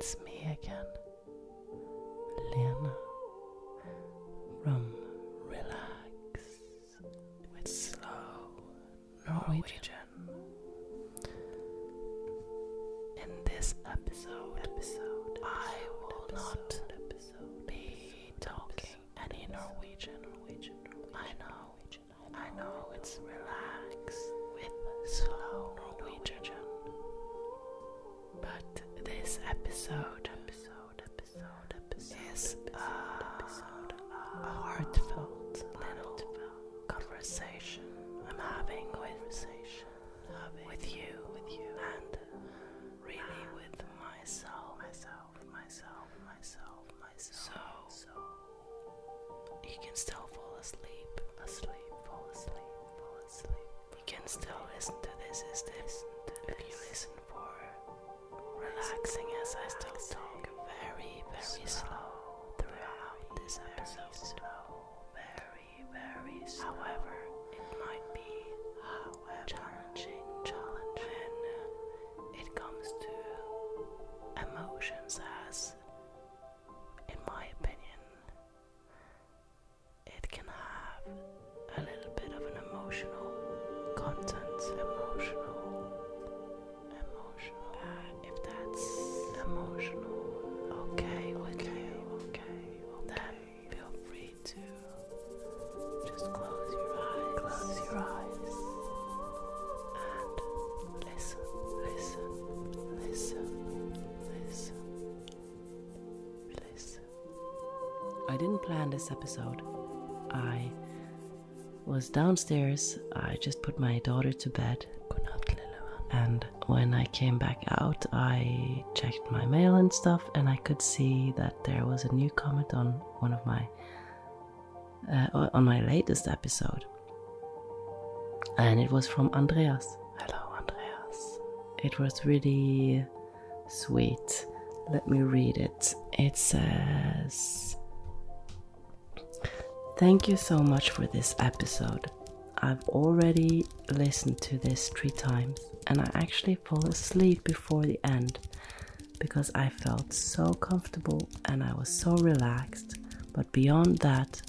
It's me again, Lena from Relax with Slow Norwegian. In episode. I was downstairs. I just put my daughter to bed. And when I came back out, I checked my mail and stuff, and I could see that there was a new comment on one of my uh, on my latest episode, and it was from Andreas. Hello, Andreas. It was really sweet. Let me read it. It says. Thank you so much for this episode. I've already listened to this three times and I actually fall asleep before the end because I felt so comfortable and I was so relaxed. But beyond that,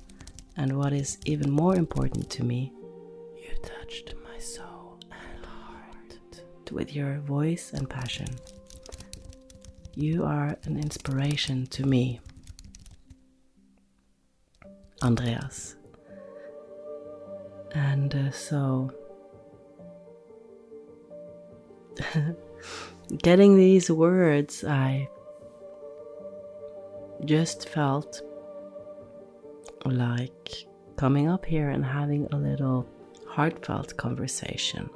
and what is even more important to me, you touched my soul and heart with your voice and passion. You are an inspiration to me. Andreas. And uh, so, getting these words, I just felt like coming up here and having a little heartfelt conversation.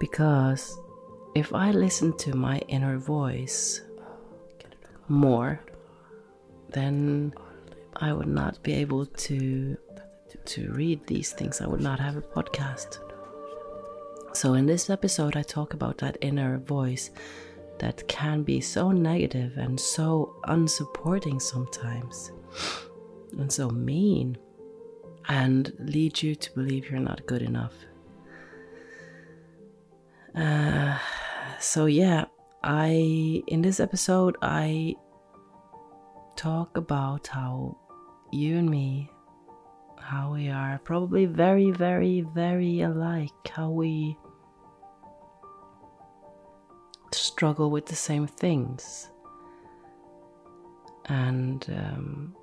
Because if I listen to my inner voice more, then I would not be able to to read these things. I would not have a podcast. So in this episode I talk about that inner voice that can be so negative and so unsupporting sometimes and so mean and lead you to believe you're not good enough. Uh, so yeah, I in this episode I talk about how you and me, how we are probably very, very, very alike, how we struggle with the same things. And um,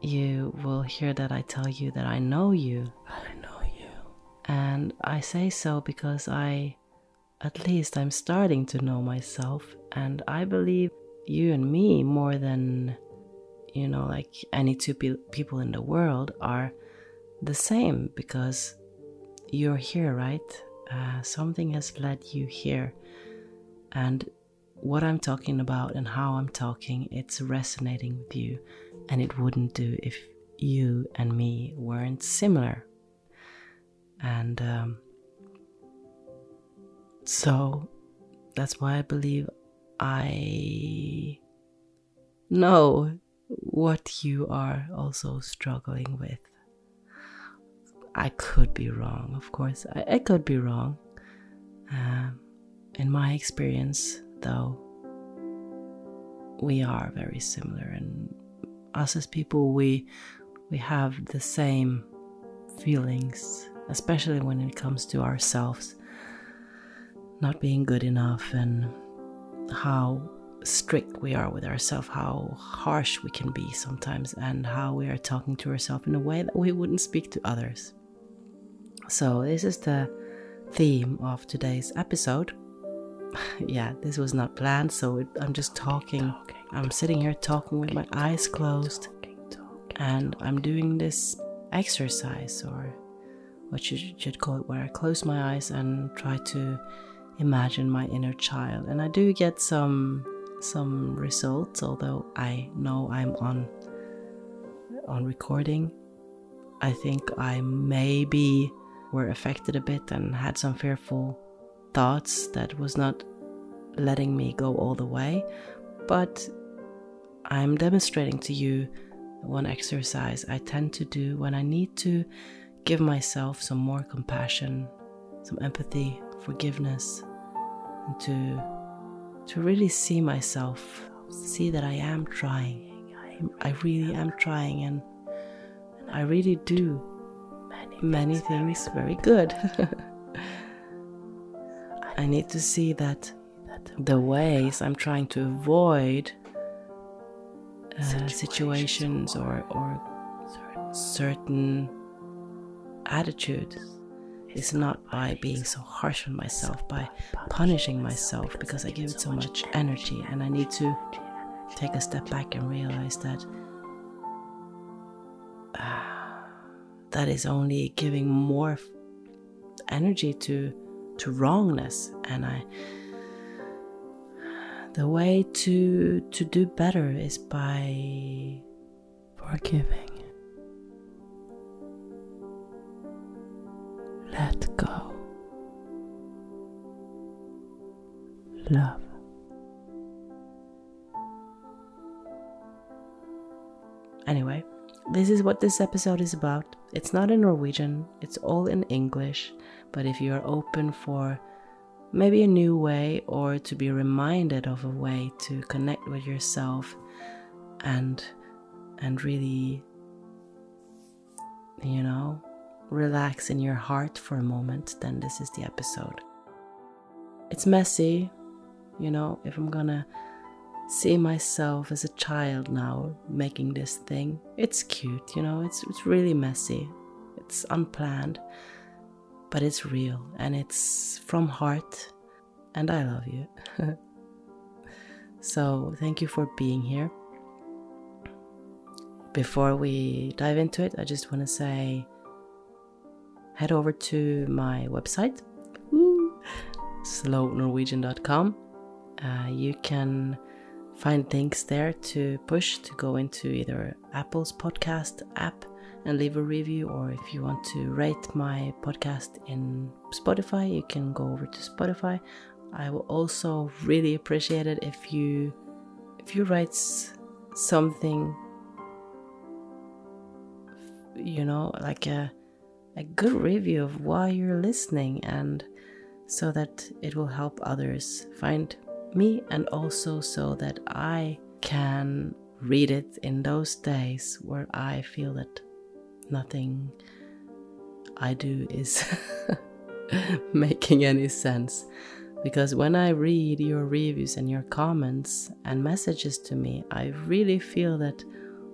you will hear that I tell you that I know you. I know you. And I say so because I, at least, I'm starting to know myself. And I believe you and me more than, you know, like any two pe- people in the world are the same because you're here, right? Uh, something has led you here. And what I'm talking about and how I'm talking, it's resonating with you. And it wouldn't do if you and me weren't similar. And um, so that's why I believe I know what you are also struggling with. I could be wrong, of course. I, I could be wrong. Um, in my experience, though, we are very similar, and us as people, we we have the same feelings, especially when it comes to ourselves not being good enough and how strict we are with ourselves, how harsh we can be sometimes, and how we are talking to ourselves in a way that we wouldn't speak to others. So, this is the theme of today's episode. yeah, this was not planned, so it, I'm just talking. talking. I'm sitting here talking with my eyes closed, and I'm doing this exercise, or what you should call it, where I close my eyes and try to imagine my inner child. And I do get some some results, although I know I'm on on recording. I think I maybe were affected a bit and had some fearful thoughts that was not letting me go all the way. But I'm demonstrating to you one exercise I tend to do when I need to give myself some more compassion, some empathy, forgiveness, and to to really see myself, see that I am trying. I, I really am trying, and, and I really do many, many things very good. I need to see that the ways I'm trying to avoid uh, situations or, or certain attitudes is not by being so harsh on myself, by punishing myself because I give it so much energy, and I need to take a step back and realize that uh, that is only giving more energy to to wrongness, and I. The way to to do better is by forgiving. Let go. Love. Anyway, this is what this episode is about. It's not in Norwegian, it's all in English. But if you are open for maybe a new way or to be reminded of a way to connect with yourself and and really you know relax in your heart for a moment, then this is the episode. It's messy, you know, if I'm gonna see myself as a child now making this thing, it's cute, you know, it's, it's really messy, it's unplanned, but it's real and it's from heart, and I love you. so, thank you for being here. Before we dive into it, I just want to say head over to my website, slownorwegian.com. Uh, you can find links there to push to go into either Apple's podcast app and leave a review, or if you want to rate my podcast in Spotify, you can go over to Spotify. I will also really appreciate it if you if you write something you know like a a good review of why you're listening and so that it will help others find me and also so that I can read it in those days where I feel that nothing I do is making any sense. Because when I read your reviews and your comments and messages to me, I really feel that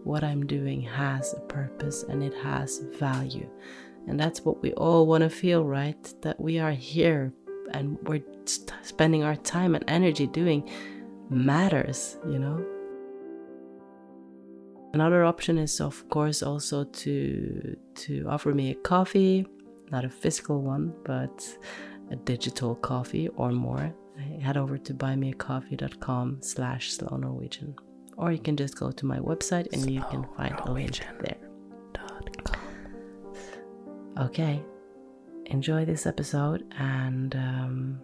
what I'm doing has a purpose and it has value. And that's what we all want to feel, right? That we are here and we're spending our time and energy doing matters, you know? Another option is of course also to to offer me a coffee, not a physical one, but a digital coffee or more. Head over to buymeacoffee.com slash slow Norwegian. Or you can just go to my website and you can find a link there. Okay, enjoy this episode, and um,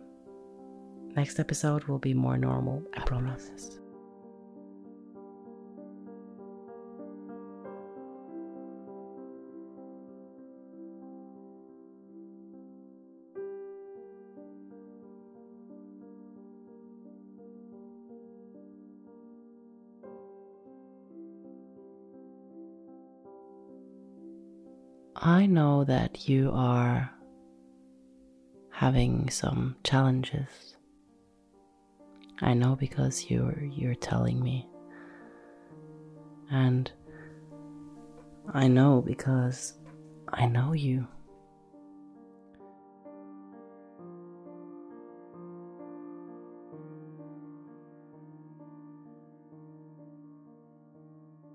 next episode will be more normal, I, promise. I know that you are having some challenges. I know because you're you're telling me. And I know because I know you.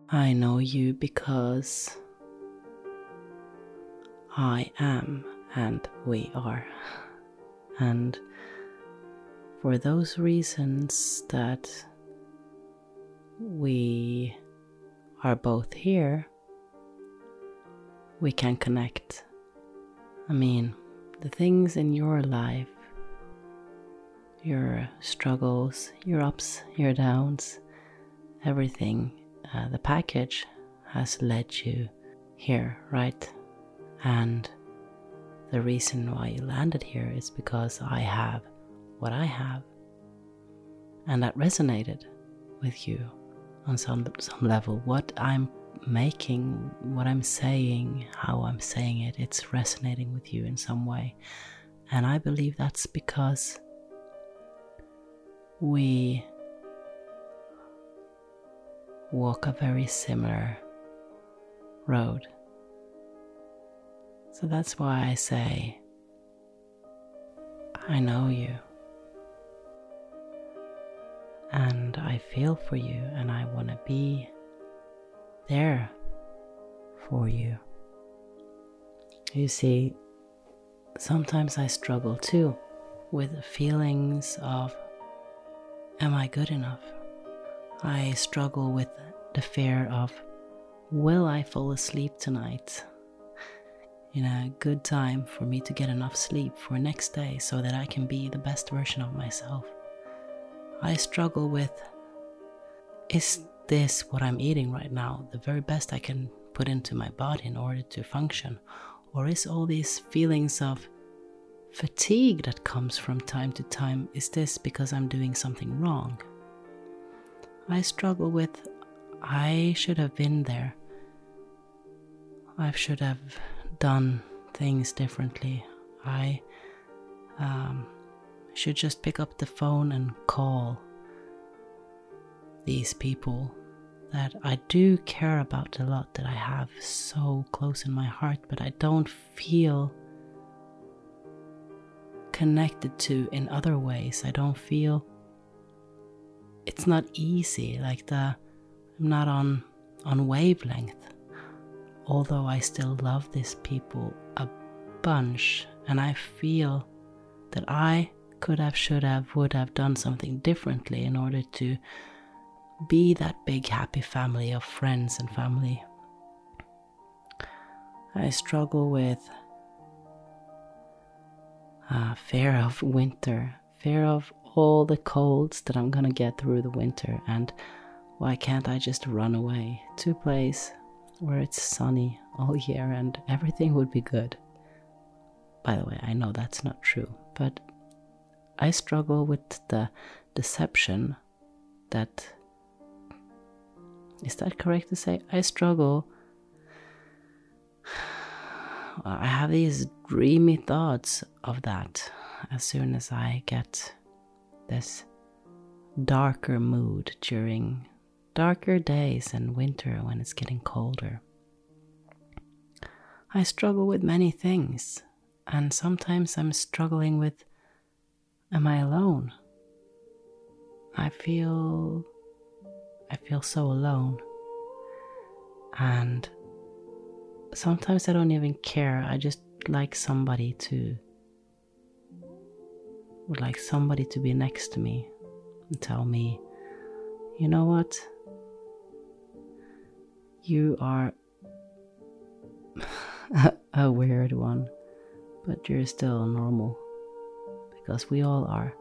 I know you because I am and we are. And for those reasons that we are both here, we can connect. I mean, the things in your life, your struggles, your ups, your downs, everything, uh, the package has led you here, right? And the reason why you landed here is because I have what I have. And that resonated with you on some, some level. What I'm making what I'm saying, how I'm saying it, it's resonating with you in some way. And I believe that's because we walk a very similar road. So that's why I say, I know you. And I feel for you, and I want to be there for you. You see, sometimes I struggle too with feelings of, am I good enough? I struggle with the fear of, will I fall asleep tonight? In a good time for me to get enough sleep for next day so that I can be the best version of myself. I struggle with, is this, what I'm eating right now, the very best I can put into my body in order to function? Or is all these feelings of fatigue that comes from time to time, is this because I'm doing something wrong? I struggle with, I should have been there. I should have done things differently. I um, should just pick up the phone and call these people that I do care about a lot, that I have so close in my heart, but I don't feel connected to in other ways. I don't feel it's not easy, like the I'm not on on wavelength. Although I still love these people a bunch and I feel that I could have, should have, would have done something differently in order to be that big happy family of friends and family. I struggle with uh, fear of winter, fear of all the colds that I'm gonna get through the winter, and why can't I just run away to a place where it's sunny all year and everything would be good? By the way, I know that's not true, but I struggle with the deception that is that correct to say? I struggle. I have these dreamy thoughts of that as soon as I get this darker mood during darker days and winter when it's getting colder. I struggle with many things, and sometimes I'm struggling with am I alone? I feel I feel so alone. And sometimes I don't even care. I just like somebody to would like somebody to be next to me and tell me, you know what? You are a weird one, but you're still normal because we all are.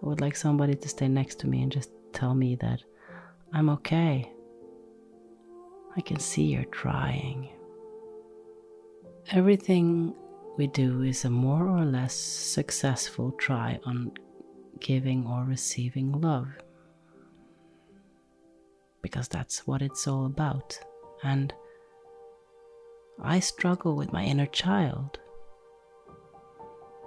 I would like somebody to stay next to me and just tell me that I'm okay. I can see you're trying. Everything we do is a more or less successful try on giving or receiving love. Because that's what it's all about. And I struggle with my inner child.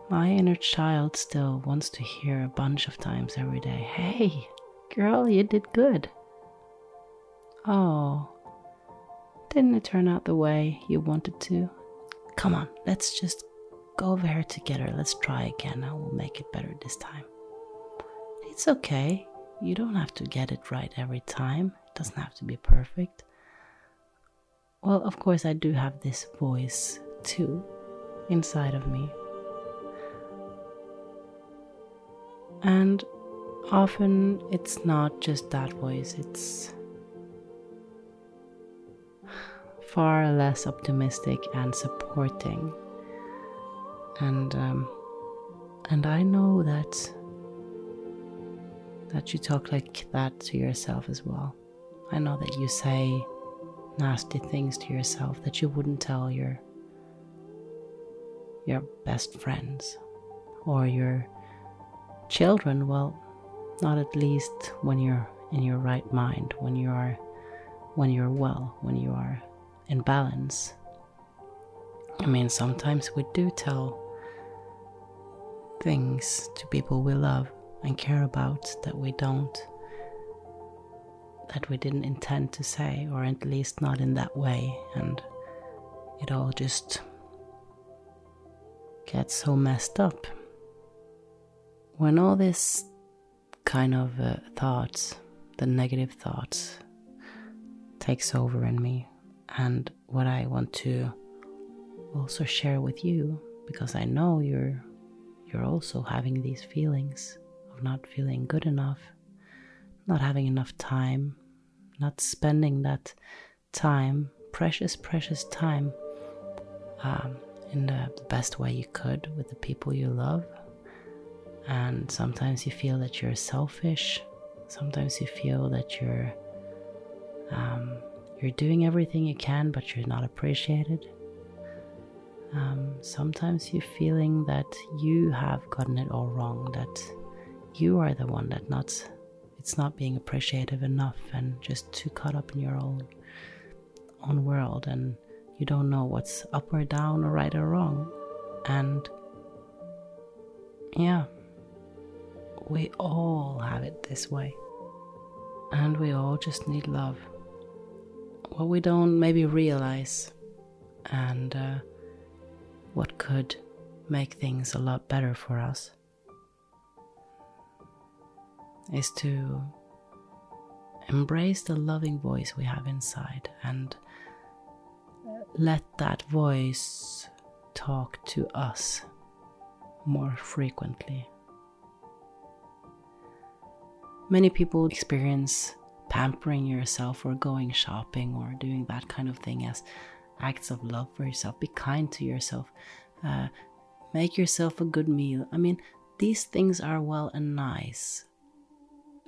My inner child still wants to hear a bunch of times every day Hey, girl, you did good. Oh, didn't it turn out the way you wanted to? Come on, let's just go over here together. Let's try again. I will make it better this time. It's okay. You don't have to get it right every time, doesn't have to be perfect. Well, of course, I do have this voice too inside of me. And often it's not just that voice, it's far less optimistic and supporting. And um, and I know that that you talk like that to yourself as well. I know that you say nasty things to yourself that you wouldn't tell your your best friends or your children. Well not at least when you're in your right mind when you are when you're well when you are in balance. I mean sometimes we do tell things to people we love and care about that we don't that we didn't intend to say or at least not in that way. And it all just gets so messed up. When all this kind of uh, thoughts the negative thoughts takes over in me and what i want to also share with you because i know you're you're also having these feelings of not feeling good enough, not having enough time, not spending that time, precious, precious time, um, in the, best way you could with the people you love. And sometimes you feel that you're selfish. Sometimes you feel that you're um, you're doing everything you can, but you're not appreciated. Um, sometimes you're feeling that you have gotten it all wrong, that you are the one that not it's not being appreciative enough and just too caught up in your own own world and you don't know what's up or down or right or wrong. And yeah we all have it this way. And we all just need love. What we don't maybe realize and uh, what could make things a lot better for us is to embrace the loving voice we have inside and let that voice talk to us more frequently. Many people experience pampering yourself or going shopping or doing that kind of thing as acts of love for yourself. Be kind to yourself. Uh, make yourself a good meal. I mean, these things are well and nice,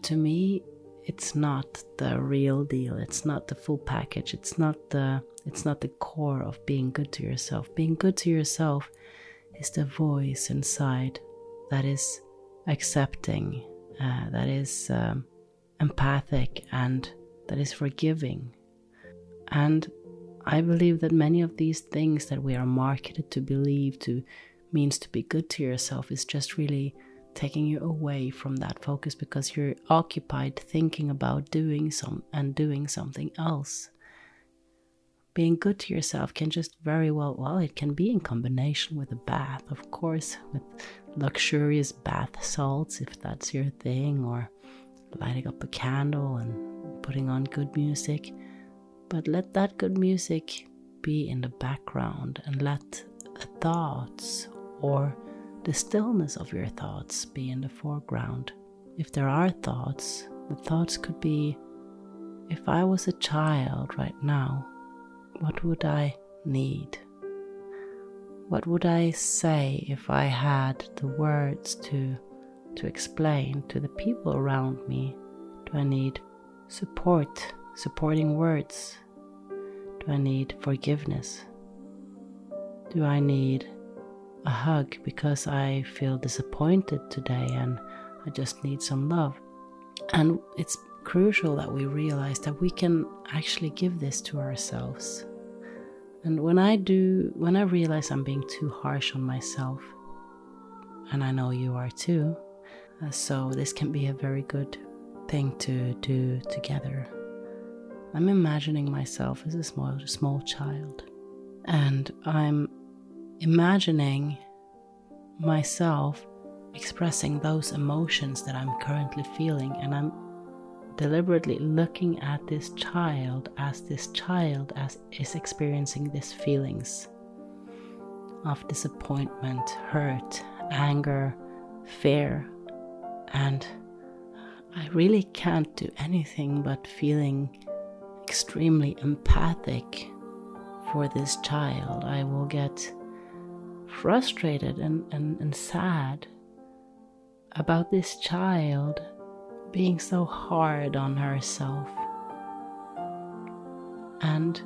to me it's not the real deal. It's not the full package. It's not the it's not the core of being good to yourself. Being good to yourself is the voice inside that is accepting uh, that is um, empathic and that is forgiving. And i believe that many of these things that we are marketed to believe to means to be good to yourself is just really taking you away from that focus because you're occupied thinking about doing some and doing something else. Being good to yourself can just very well well it can be in combination with a bath of course with luxurious bath salts if that's your thing or lighting up a candle and putting on good music. But let that good music be in the background and let thoughts or the stillness of your thoughts be in the foreground. If there are thoughts, the thoughts could be if I was a child right now, what would I need? What would I say if I had the words to to explain to the people around me? Do I need support, supporting words? Do I need forgiveness? Do I need a hug because I feel disappointed today and I just need some love. And it's crucial that we realize that we can actually give this to ourselves. And when I do, when I realize I'm being too harsh on myself, and I know you are too, uh, so this can be a very good thing to do together. I'm imagining myself as a small, small child, and I'm imagining myself expressing those emotions that I'm currently feeling, and I'm deliberately looking at this child as this child as is experiencing these feelings of disappointment, hurt, anger, fear, and I really can't do anything but feeling extremely empathic for this child. I will get frustrated and, and, and sad about this child being so hard on herself. And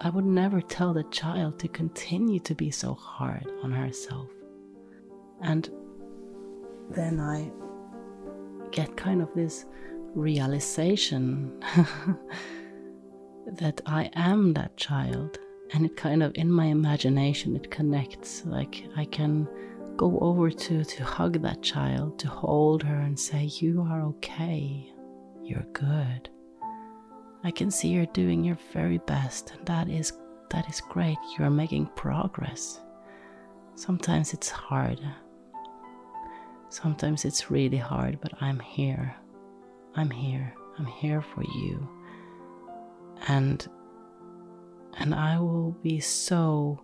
I would never tell the child to continue to be so hard on herself. And then I get kind of this realization that I am that child. And it kind of, in my imagination, it connects. Like I can go over to to hug that child, to hold her and say, "You are okay. You're good." I can see you're doing your very best, and that is that is great. You are making progress. Sometimes it's hard. Sometimes it's really hard, but I'm here. I'm here. I'm here for you. And and I will be so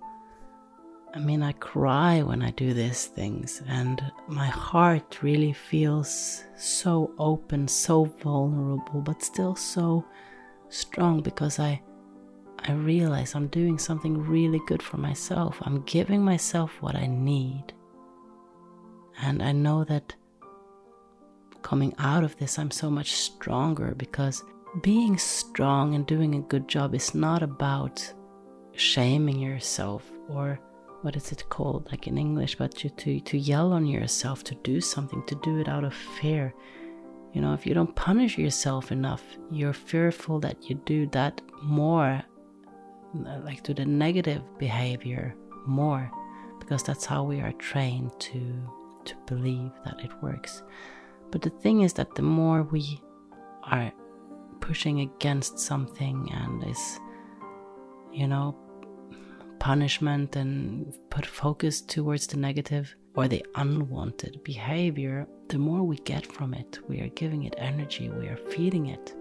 I mean, I cry when I do these things, and my heart really feels so open, so vulnerable, but still so strong because I I realize I'm doing something really good for myself. I'm giving myself what I need. And I know that coming out of this, I'm so much stronger because being strong and doing a good job is not about shaming yourself or what is it called like in english but to, to to yell on yourself to do something to do it out of fear. You know if you don't punish yourself enough you're fearful that you do that more like to the negative behavior more because that's how we are trained to to believe that it works. But the thing is that the more we are pushing against something and is you know punishment and put focus towards the negative or the unwanted behavior, the more we get from it, we are giving it energy, we are feeding it.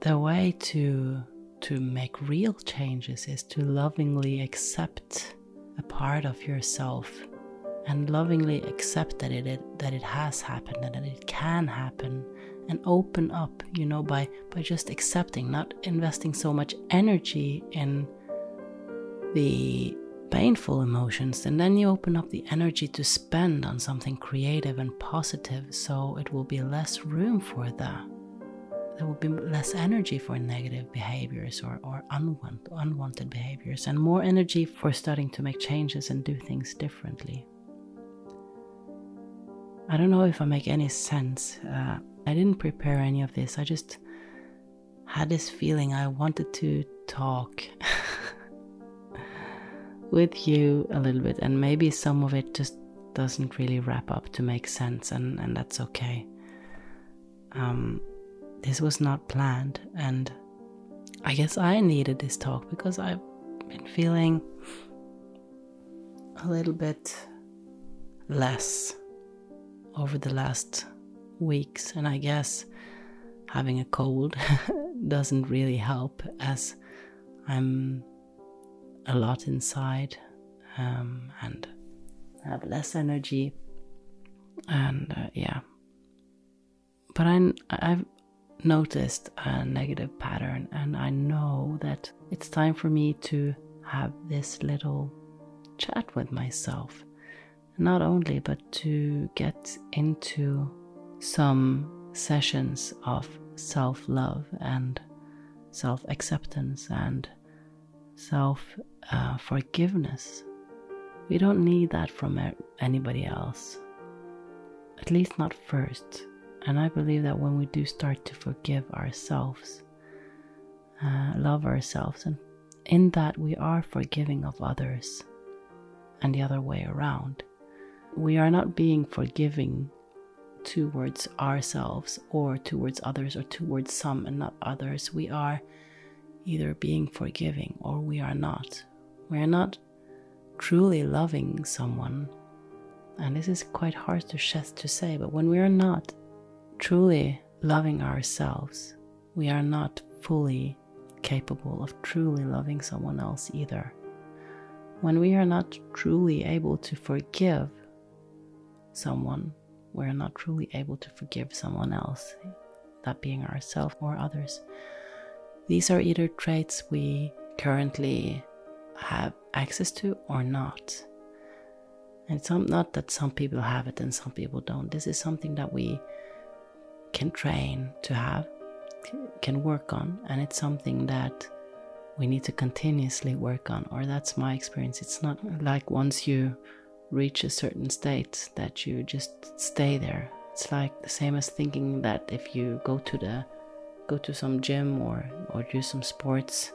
The way to to make real changes is to lovingly accept a part of yourself and lovingly accept that it, it that it has happened and that it can happen and open up you know by by just accepting not investing so much energy in the painful emotions, and then you open up the energy to spend on something creative and positive, so it will be less room for that. There will be less energy for negative behaviors or, or unwanted, unwanted behaviors, and more energy for starting to make changes and do things differently. I don't know if I make any sense. Uh, I didn't prepare any of this. I just had this feeling I wanted to talk with you a little bit, and maybe some of it just doesn't really wrap up to make sense, and, and that's okay. Um, this was not planned, and I guess I needed this talk because I've been feeling a little bit less over the last weeks, and I guess having a cold doesn't really help as I'm a lot inside um, and have less energy. And uh, yeah, but I, I've noticed a negative pattern, and I know that it's time for me to have this little chat with myself. Not only, but to get into some sessions of self love and self acceptance and self uh, forgiveness. We don't need that from anybody else, at least not first. And I believe that when we do start to forgive ourselves, uh, love ourselves, and in that we are forgiving of others and the other way around. We are not being forgiving towards ourselves or towards others or towards some and not others. We are either being forgiving or we are not. We are not truly loving someone. And this is quite hard to, to say, but when we are not truly loving ourselves, we are not fully capable of truly loving someone else either. When we are not truly able to forgive someone, we're not truly able to forgive someone else, that being ourselves or others. These are either traits we currently have access to or not. And it's not that some people have it and some people don't. This is something that we can train to have, can work on, and it's something that we need to continuously work on. Or that's my experience. It's not like once you reach a certain state that you just stay there. It's like the same as thinking that if you go to the go to some gym or or do some sports,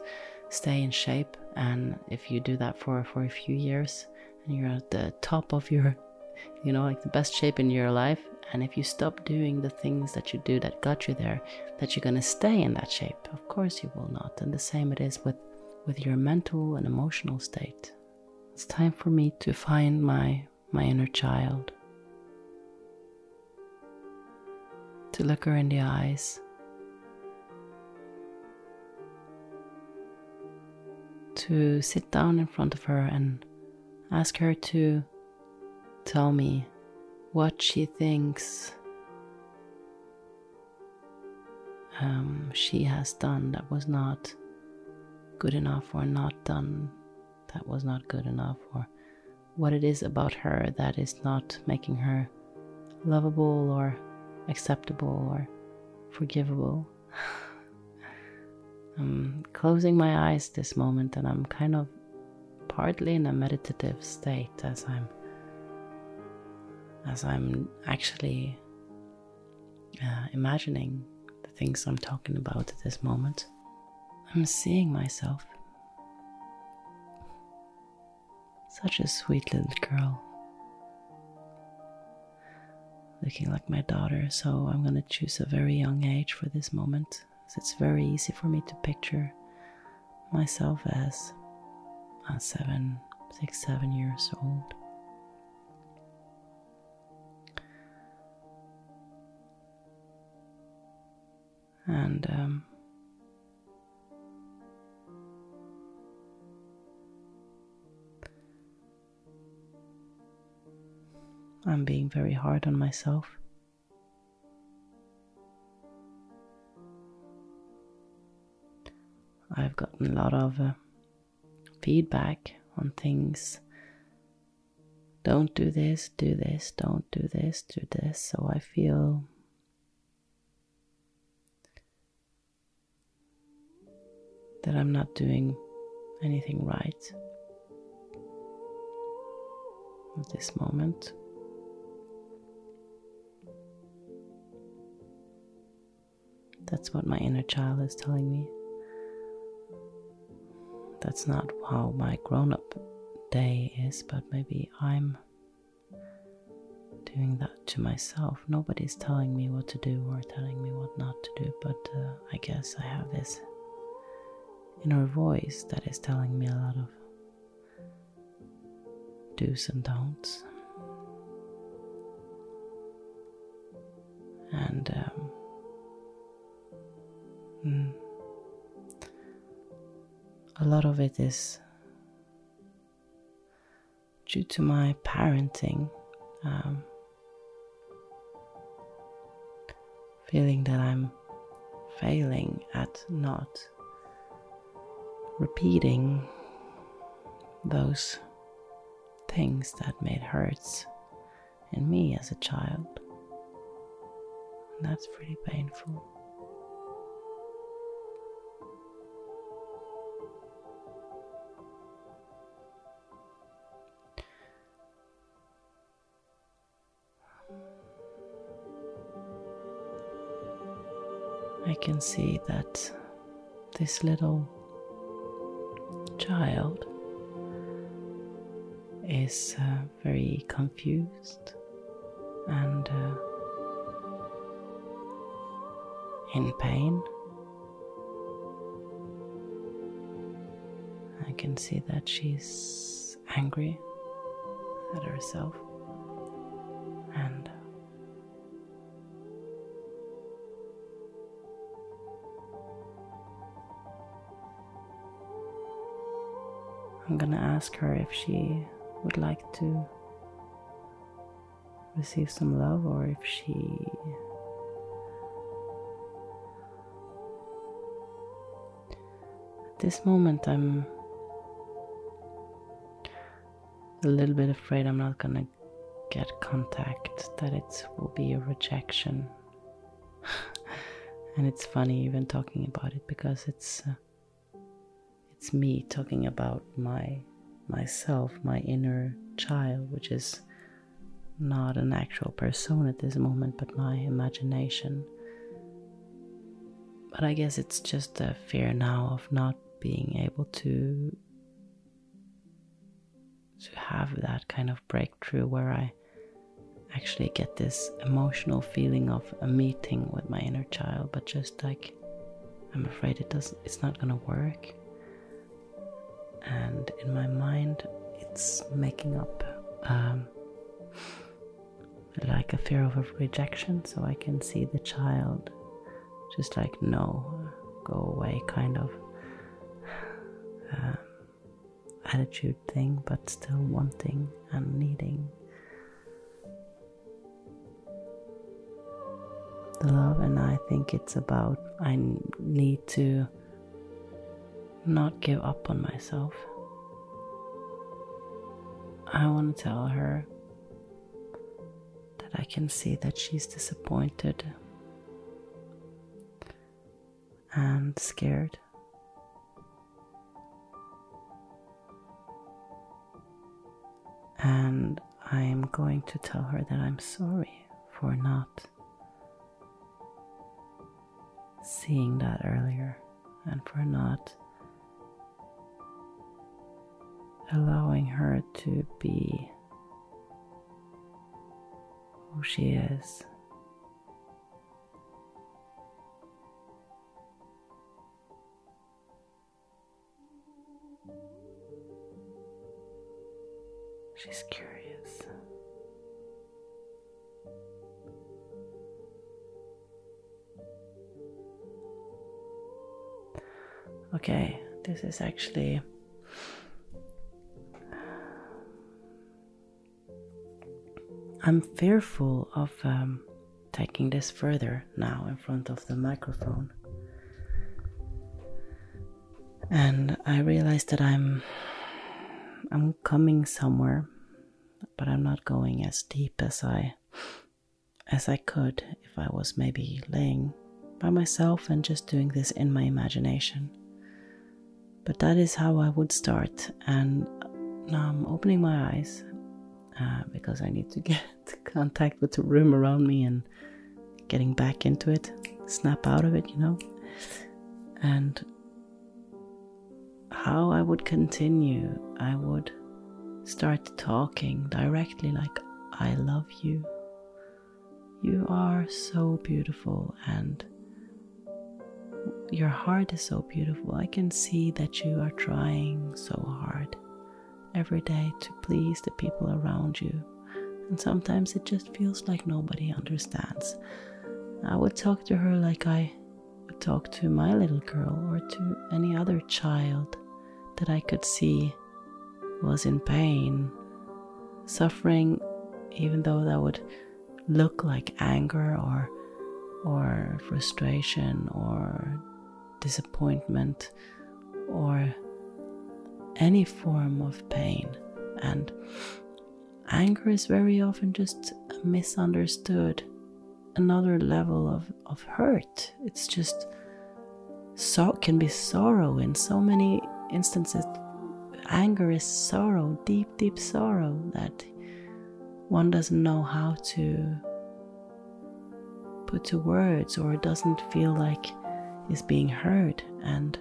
stay in shape. And if you do that for for a few years and you're at the top of your you know like the best shape in your life and if you stop doing the things that you do that got you there that you're going to stay in that shape. Of course you will not. And the same it is with with your mental and emotional state it's time for me to find my my inner child. To look her in the eyes. To sit down in front of her and ask her to tell me what she thinks um, she has done that was not good enough or not done that was not good enough, or what it is about her that is not making her lovable or acceptable or forgivable. I'm closing my eyes this moment and I'm kind of partly in a meditative state as I'm as I'm actually uh, imagining the things I'm talking about at this moment. I'm seeing myself Such a sweet little girl. Looking like my daughter, so I'm gonna choose a very young age for this moment. It's very easy for me to picture myself as uh, seven, six, seven years old. And um, I'm being very hard on myself. I've gotten a lot of uh, feedback on things. Don't do this, do this, don't do this, do this. So I feel that I'm not doing anything right at this moment. That's what my inner child is telling me. That's not how my grown up day is, but maybe I'm doing that to myself. Nobody's telling me what to do or telling me what not to do, but uh, I guess I have this inner voice that is telling me a lot of do's and don'ts. And um, Mm. A lot of it is due to my parenting. Um, feeling that I'm failing at not repeating those things that made hurts in me as a child. And that's pretty painful. I can see that this little child is uh, very confused and uh, in pain. I can see that she's angry at herself ask her if she would like to receive some love or if she at this moment I'm a little bit afraid I'm not gonna get contact that it will be a rejection. And it's funny even talking about it because it's uh, it's me talking about my myself, my inner child, which is not an actual person at this moment, but my imagination. But I guess it's just a fear now of not being able to to have that kind of breakthrough where I actually get this emotional feeling of a meeting with my inner child, but just like I'm afraid it doesn't it's not gonna work and in my mind it's making up um, like a fear of rejection so i can see the child just like no go away kind of um, attitude thing but still wanting and needing the love. And i think it's about i need to not give up on myself. I want to tell her that I can see that she's disappointed and scared. And I am going to tell her that I'm sorry for not seeing that earlier and for not allowing her to be who she is. She's curious. Okay, this is actually I'm fearful of um, taking this further now in front of the microphone. And I realized that I'm I'm coming somewhere, but I'm not going as deep as I as I could if I was maybe laying by myself and just doing this in my imagination. But that is how I would start, and now I'm opening my eyes uh, because I need to get contact with the room around me and getting back into it, snap out of it, you know. And how I would continue, I would start talking directly like, I love you. You are so beautiful and your heart is so beautiful. I can see that you are trying so hard every day to please the people around you. And sometimes it just feels like nobody understands. I would talk to her like I would talk to my little girl or to any other child that I could see was in pain, suffering, even though that would look like anger or or frustration or disappointment or any form of pain. And anger is very often just misunderstood, another level of, of hurt. It's just so can be sorrow in so many instances. Anger is sorrow, deep, deep sorrow that one doesn't know how to put to words or doesn't feel like is being heard and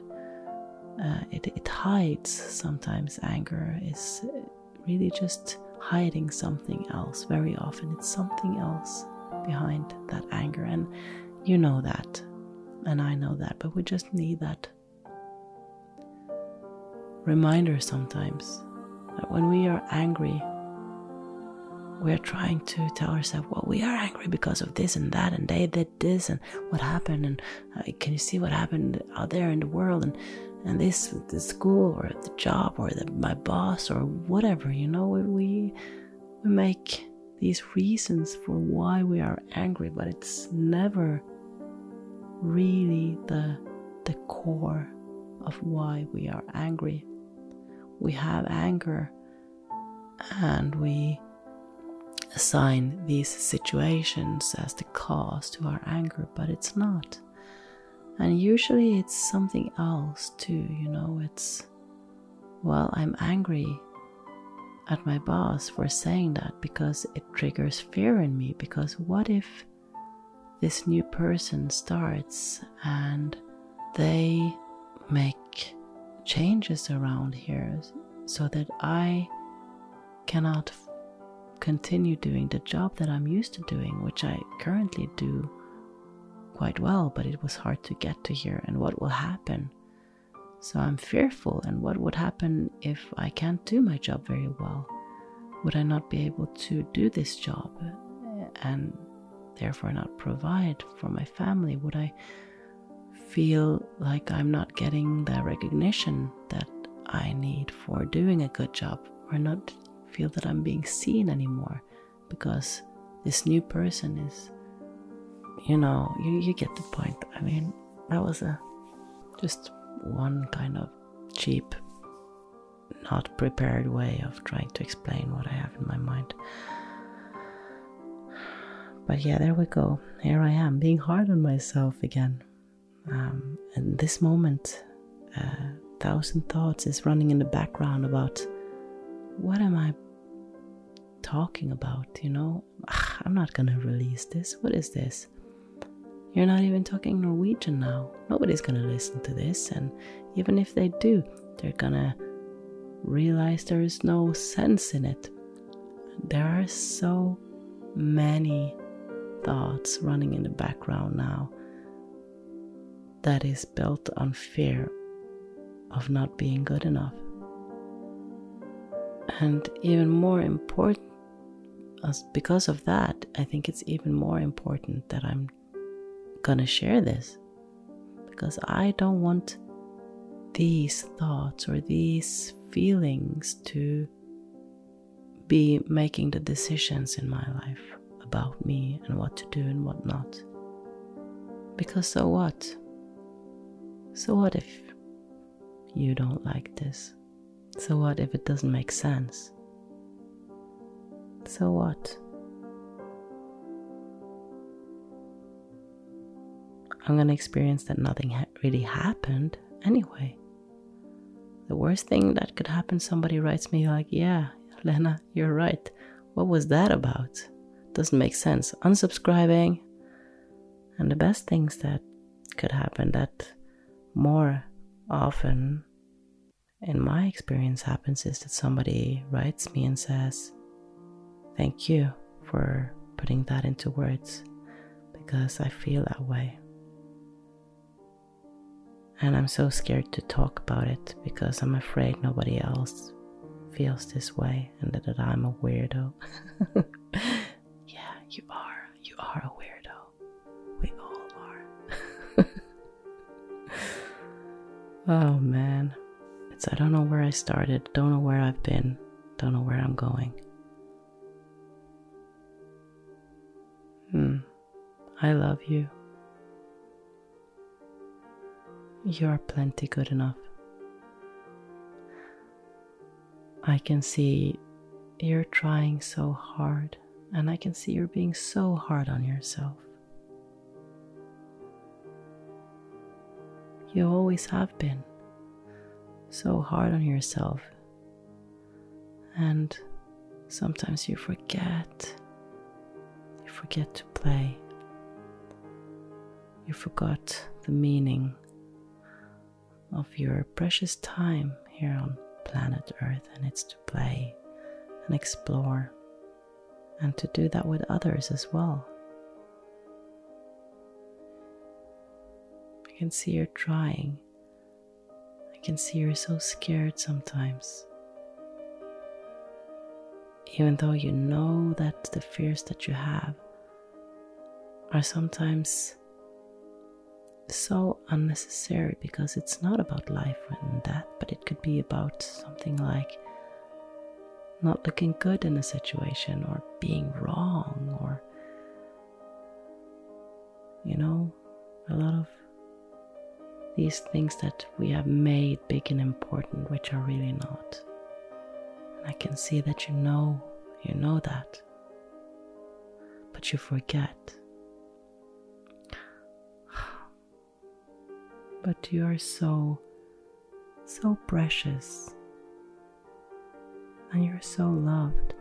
uh, it, it hides sometimes anger is really just hiding something else. Very often it's something else behind that anger. And you know that. And i know that. But we just need that reminder sometimes that when we are angry we're trying to tell ourselves, well, we are angry because of this and that, and they did this, and what happened, and uh, can you see what happened out there in the world, and and this the school or the job or the, my boss or whatever, you know, we we make these reasons for why we are angry, but it's never really the the core of why we are angry. We have anger and we assign these situations as the cause to our anger, but it's not. And usually it's something else too, you know, it's, well, I'm angry at my boss for saying that because it triggers fear in me. Because what if this new person starts and they make changes around here so that I cannot continue doing the job that I'm used to doing, which I currently do quite well, but it was hard to get to here, and what will happen. So I'm fearful, and what would happen if I can't do my job very well? Would I not be able to do this job and therefore not provide for my family? Would I feel like I'm not getting the recognition that I need for doing a good job or not feel that I'm being seen anymore because this new person is, you know, you, you get the point. I mean, that was a just one kind of cheap, not prepared way of trying to explain what I have in my mind. But yeah, there we go. Here I am, being hard on myself again. Um, and this moment, a uh, thousand thoughts is running in the background about what am I talking about? You know, I'm not gonna release this. What is this? You're not even talking Norwegian now. Nobody's gonna listen to this, and even if they do, they're gonna realize there is no sense in it. There are so many thoughts running in the background now that is built on fear of not being good enough. And even more important because of that, I think it's even more important that I'm gonna share this because I don't want these thoughts or these feelings to be making the decisions in my life about me and what to do and what not. Because so what? So what if you don't like this? So what if it doesn't make sense? So what? I'm gonna experience that nothing ha- really happened anyway. The worst thing that could happen, somebody writes me like, Yeah, Lena, you're right. What was that about? Doesn't make sense. Unsubscribing. And the best things that could happen that more often, in my experience, happens is that somebody writes me and says, Thank you for putting that into words because I feel that way. And I'm so scared to talk about it because I'm afraid nobody else feels this way and that I'm a weirdo. yeah, you are. You are a weirdo. We all are. oh man. It's I don't know where I started, don't know where I've been, don't know where I'm going. Hmm. I love you. You're plenty good enough. I can see you're trying so hard, and I can see you're being so hard on yourself. You always have been so hard on yourself, and sometimes you forget You forget to play. You forgot the meaning of your precious time here on planet Earth, and it's to play and explore and to do that with others as well. I can see you're trying. I can see you're so scared sometimes. Even though you know that the fears that you have are sometimes so unnecessary because it's not about life and death, but it could be about something like not looking good in a situation or being wrong or, you know, a lot of these things that we have made big and important, which are really not. And I can see that you know, you know that, but you forget. But you are so, so precious and you're so loved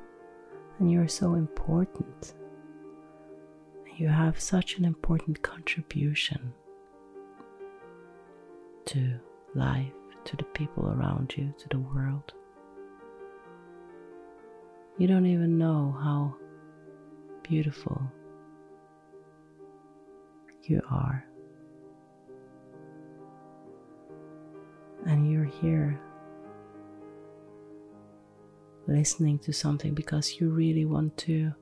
and you're so important. You have such an important contribution to life, to the people around you, to the world. You don't even know how beautiful you are. And you're here listening to something because you really want to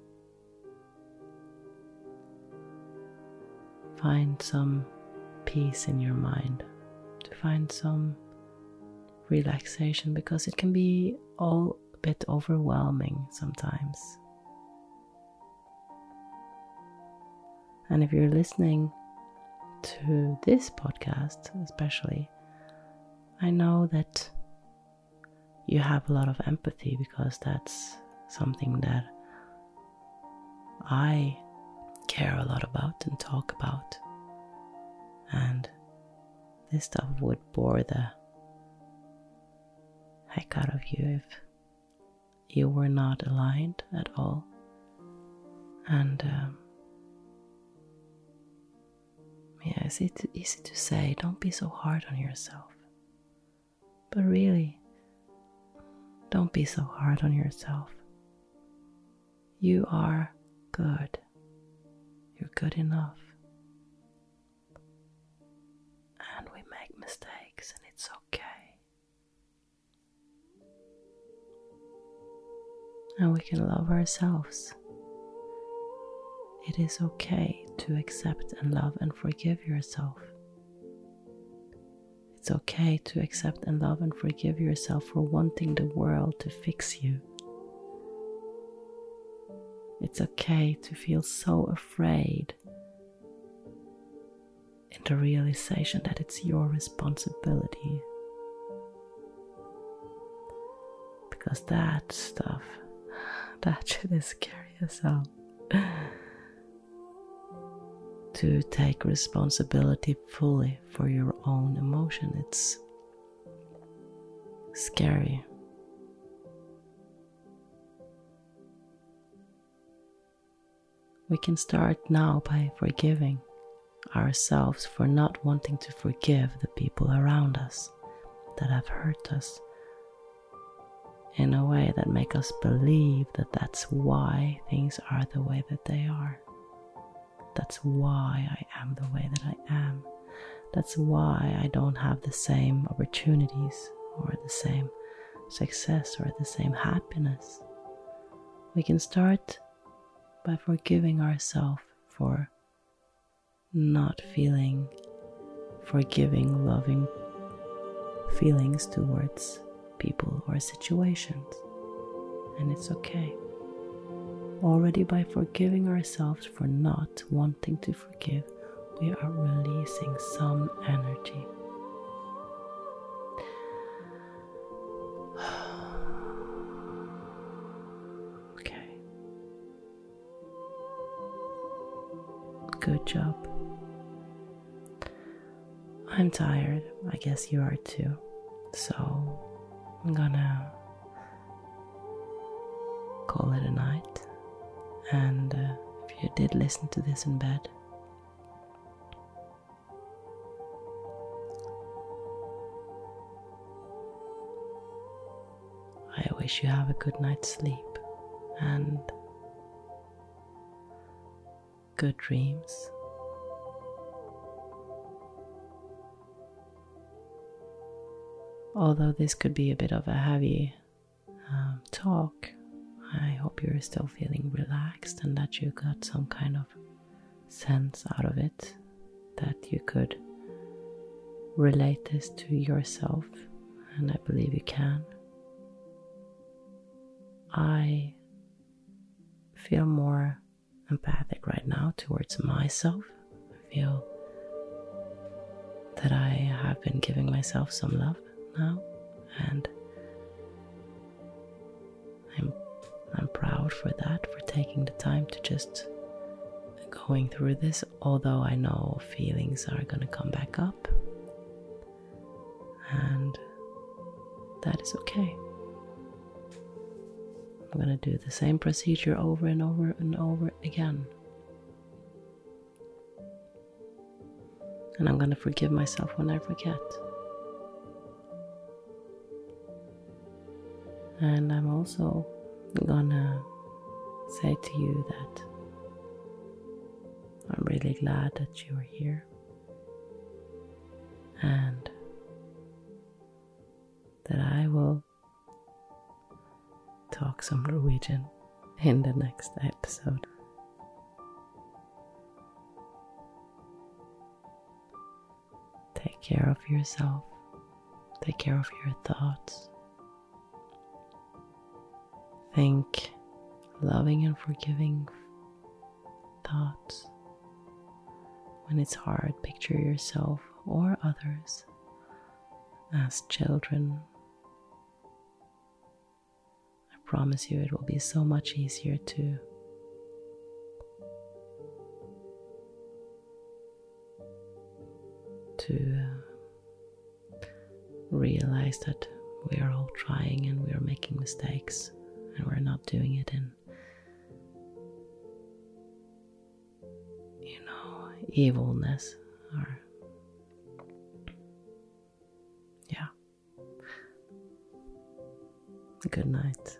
find some peace in your mind, to find some relaxation because it can be all a bit overwhelming sometimes. And if you're listening to this podcast, especially, I know that you have a lot of empathy because that's something that I care a lot about and talk about. And this stuff would bore the heck out of you if you were not aligned at all. And um, yeah, it's easy to say, don't be so hard on yourself. But really, don't be so hard on yourself. You are good. You're good enough. And we make mistakes, and it's okay. And we can love ourselves. It is okay to accept and love and forgive yourself. It's okay to accept and love and forgive yourself for wanting the world to fix you. It's okay to feel so afraid in the realization that it's your responsibility. Because that stuff, that shit is scary as hell to take responsibility fully for your own emotion. It's scary. We can start now by forgiving ourselves for not wanting to forgive the people around us that have hurt us in a way that make us believe that that's why things are the way that they are. That's why I am the way that I am. That's why I don't have the same opportunities or the same success or the same happiness. We can start by forgiving ourselves for not feeling forgiving, loving feelings towards people or situations. And it's okay already by forgiving ourselves for not wanting to forgive, we are releasing some energy. okay. Good job. I'm tired. I guess you are too. So I'm gonna call it a night. And uh, if you did listen to this in bed, I wish you have a good night's sleep and good dreams. Although this could be a bit of a heavy um, talk, I hope you're still feeling relaxed and that you got some kind of sense out of it, that you could relate this to yourself, and I believe you can. I feel more empathic right now towards myself. I feel that I have been giving myself some love now, and proud for that, for taking the time to just going through this, although I know feelings are gonna come back up. And that is okay. I'm gonna do the same procedure over and over and over again. And I'm gonna forgive myself when I forget. And I'm also gonna say to you that I'm really glad that you are here and that I will talk some Norwegian in the next episode. Take care of yourself, take care of your thoughts. Think loving and forgiving thoughts. When it's hard, picture yourself or others as children. I promise you it will be so much easier to to uh, realize that we are all trying and we are making mistakes and we're not doing it in you know evilness or yeah. Good night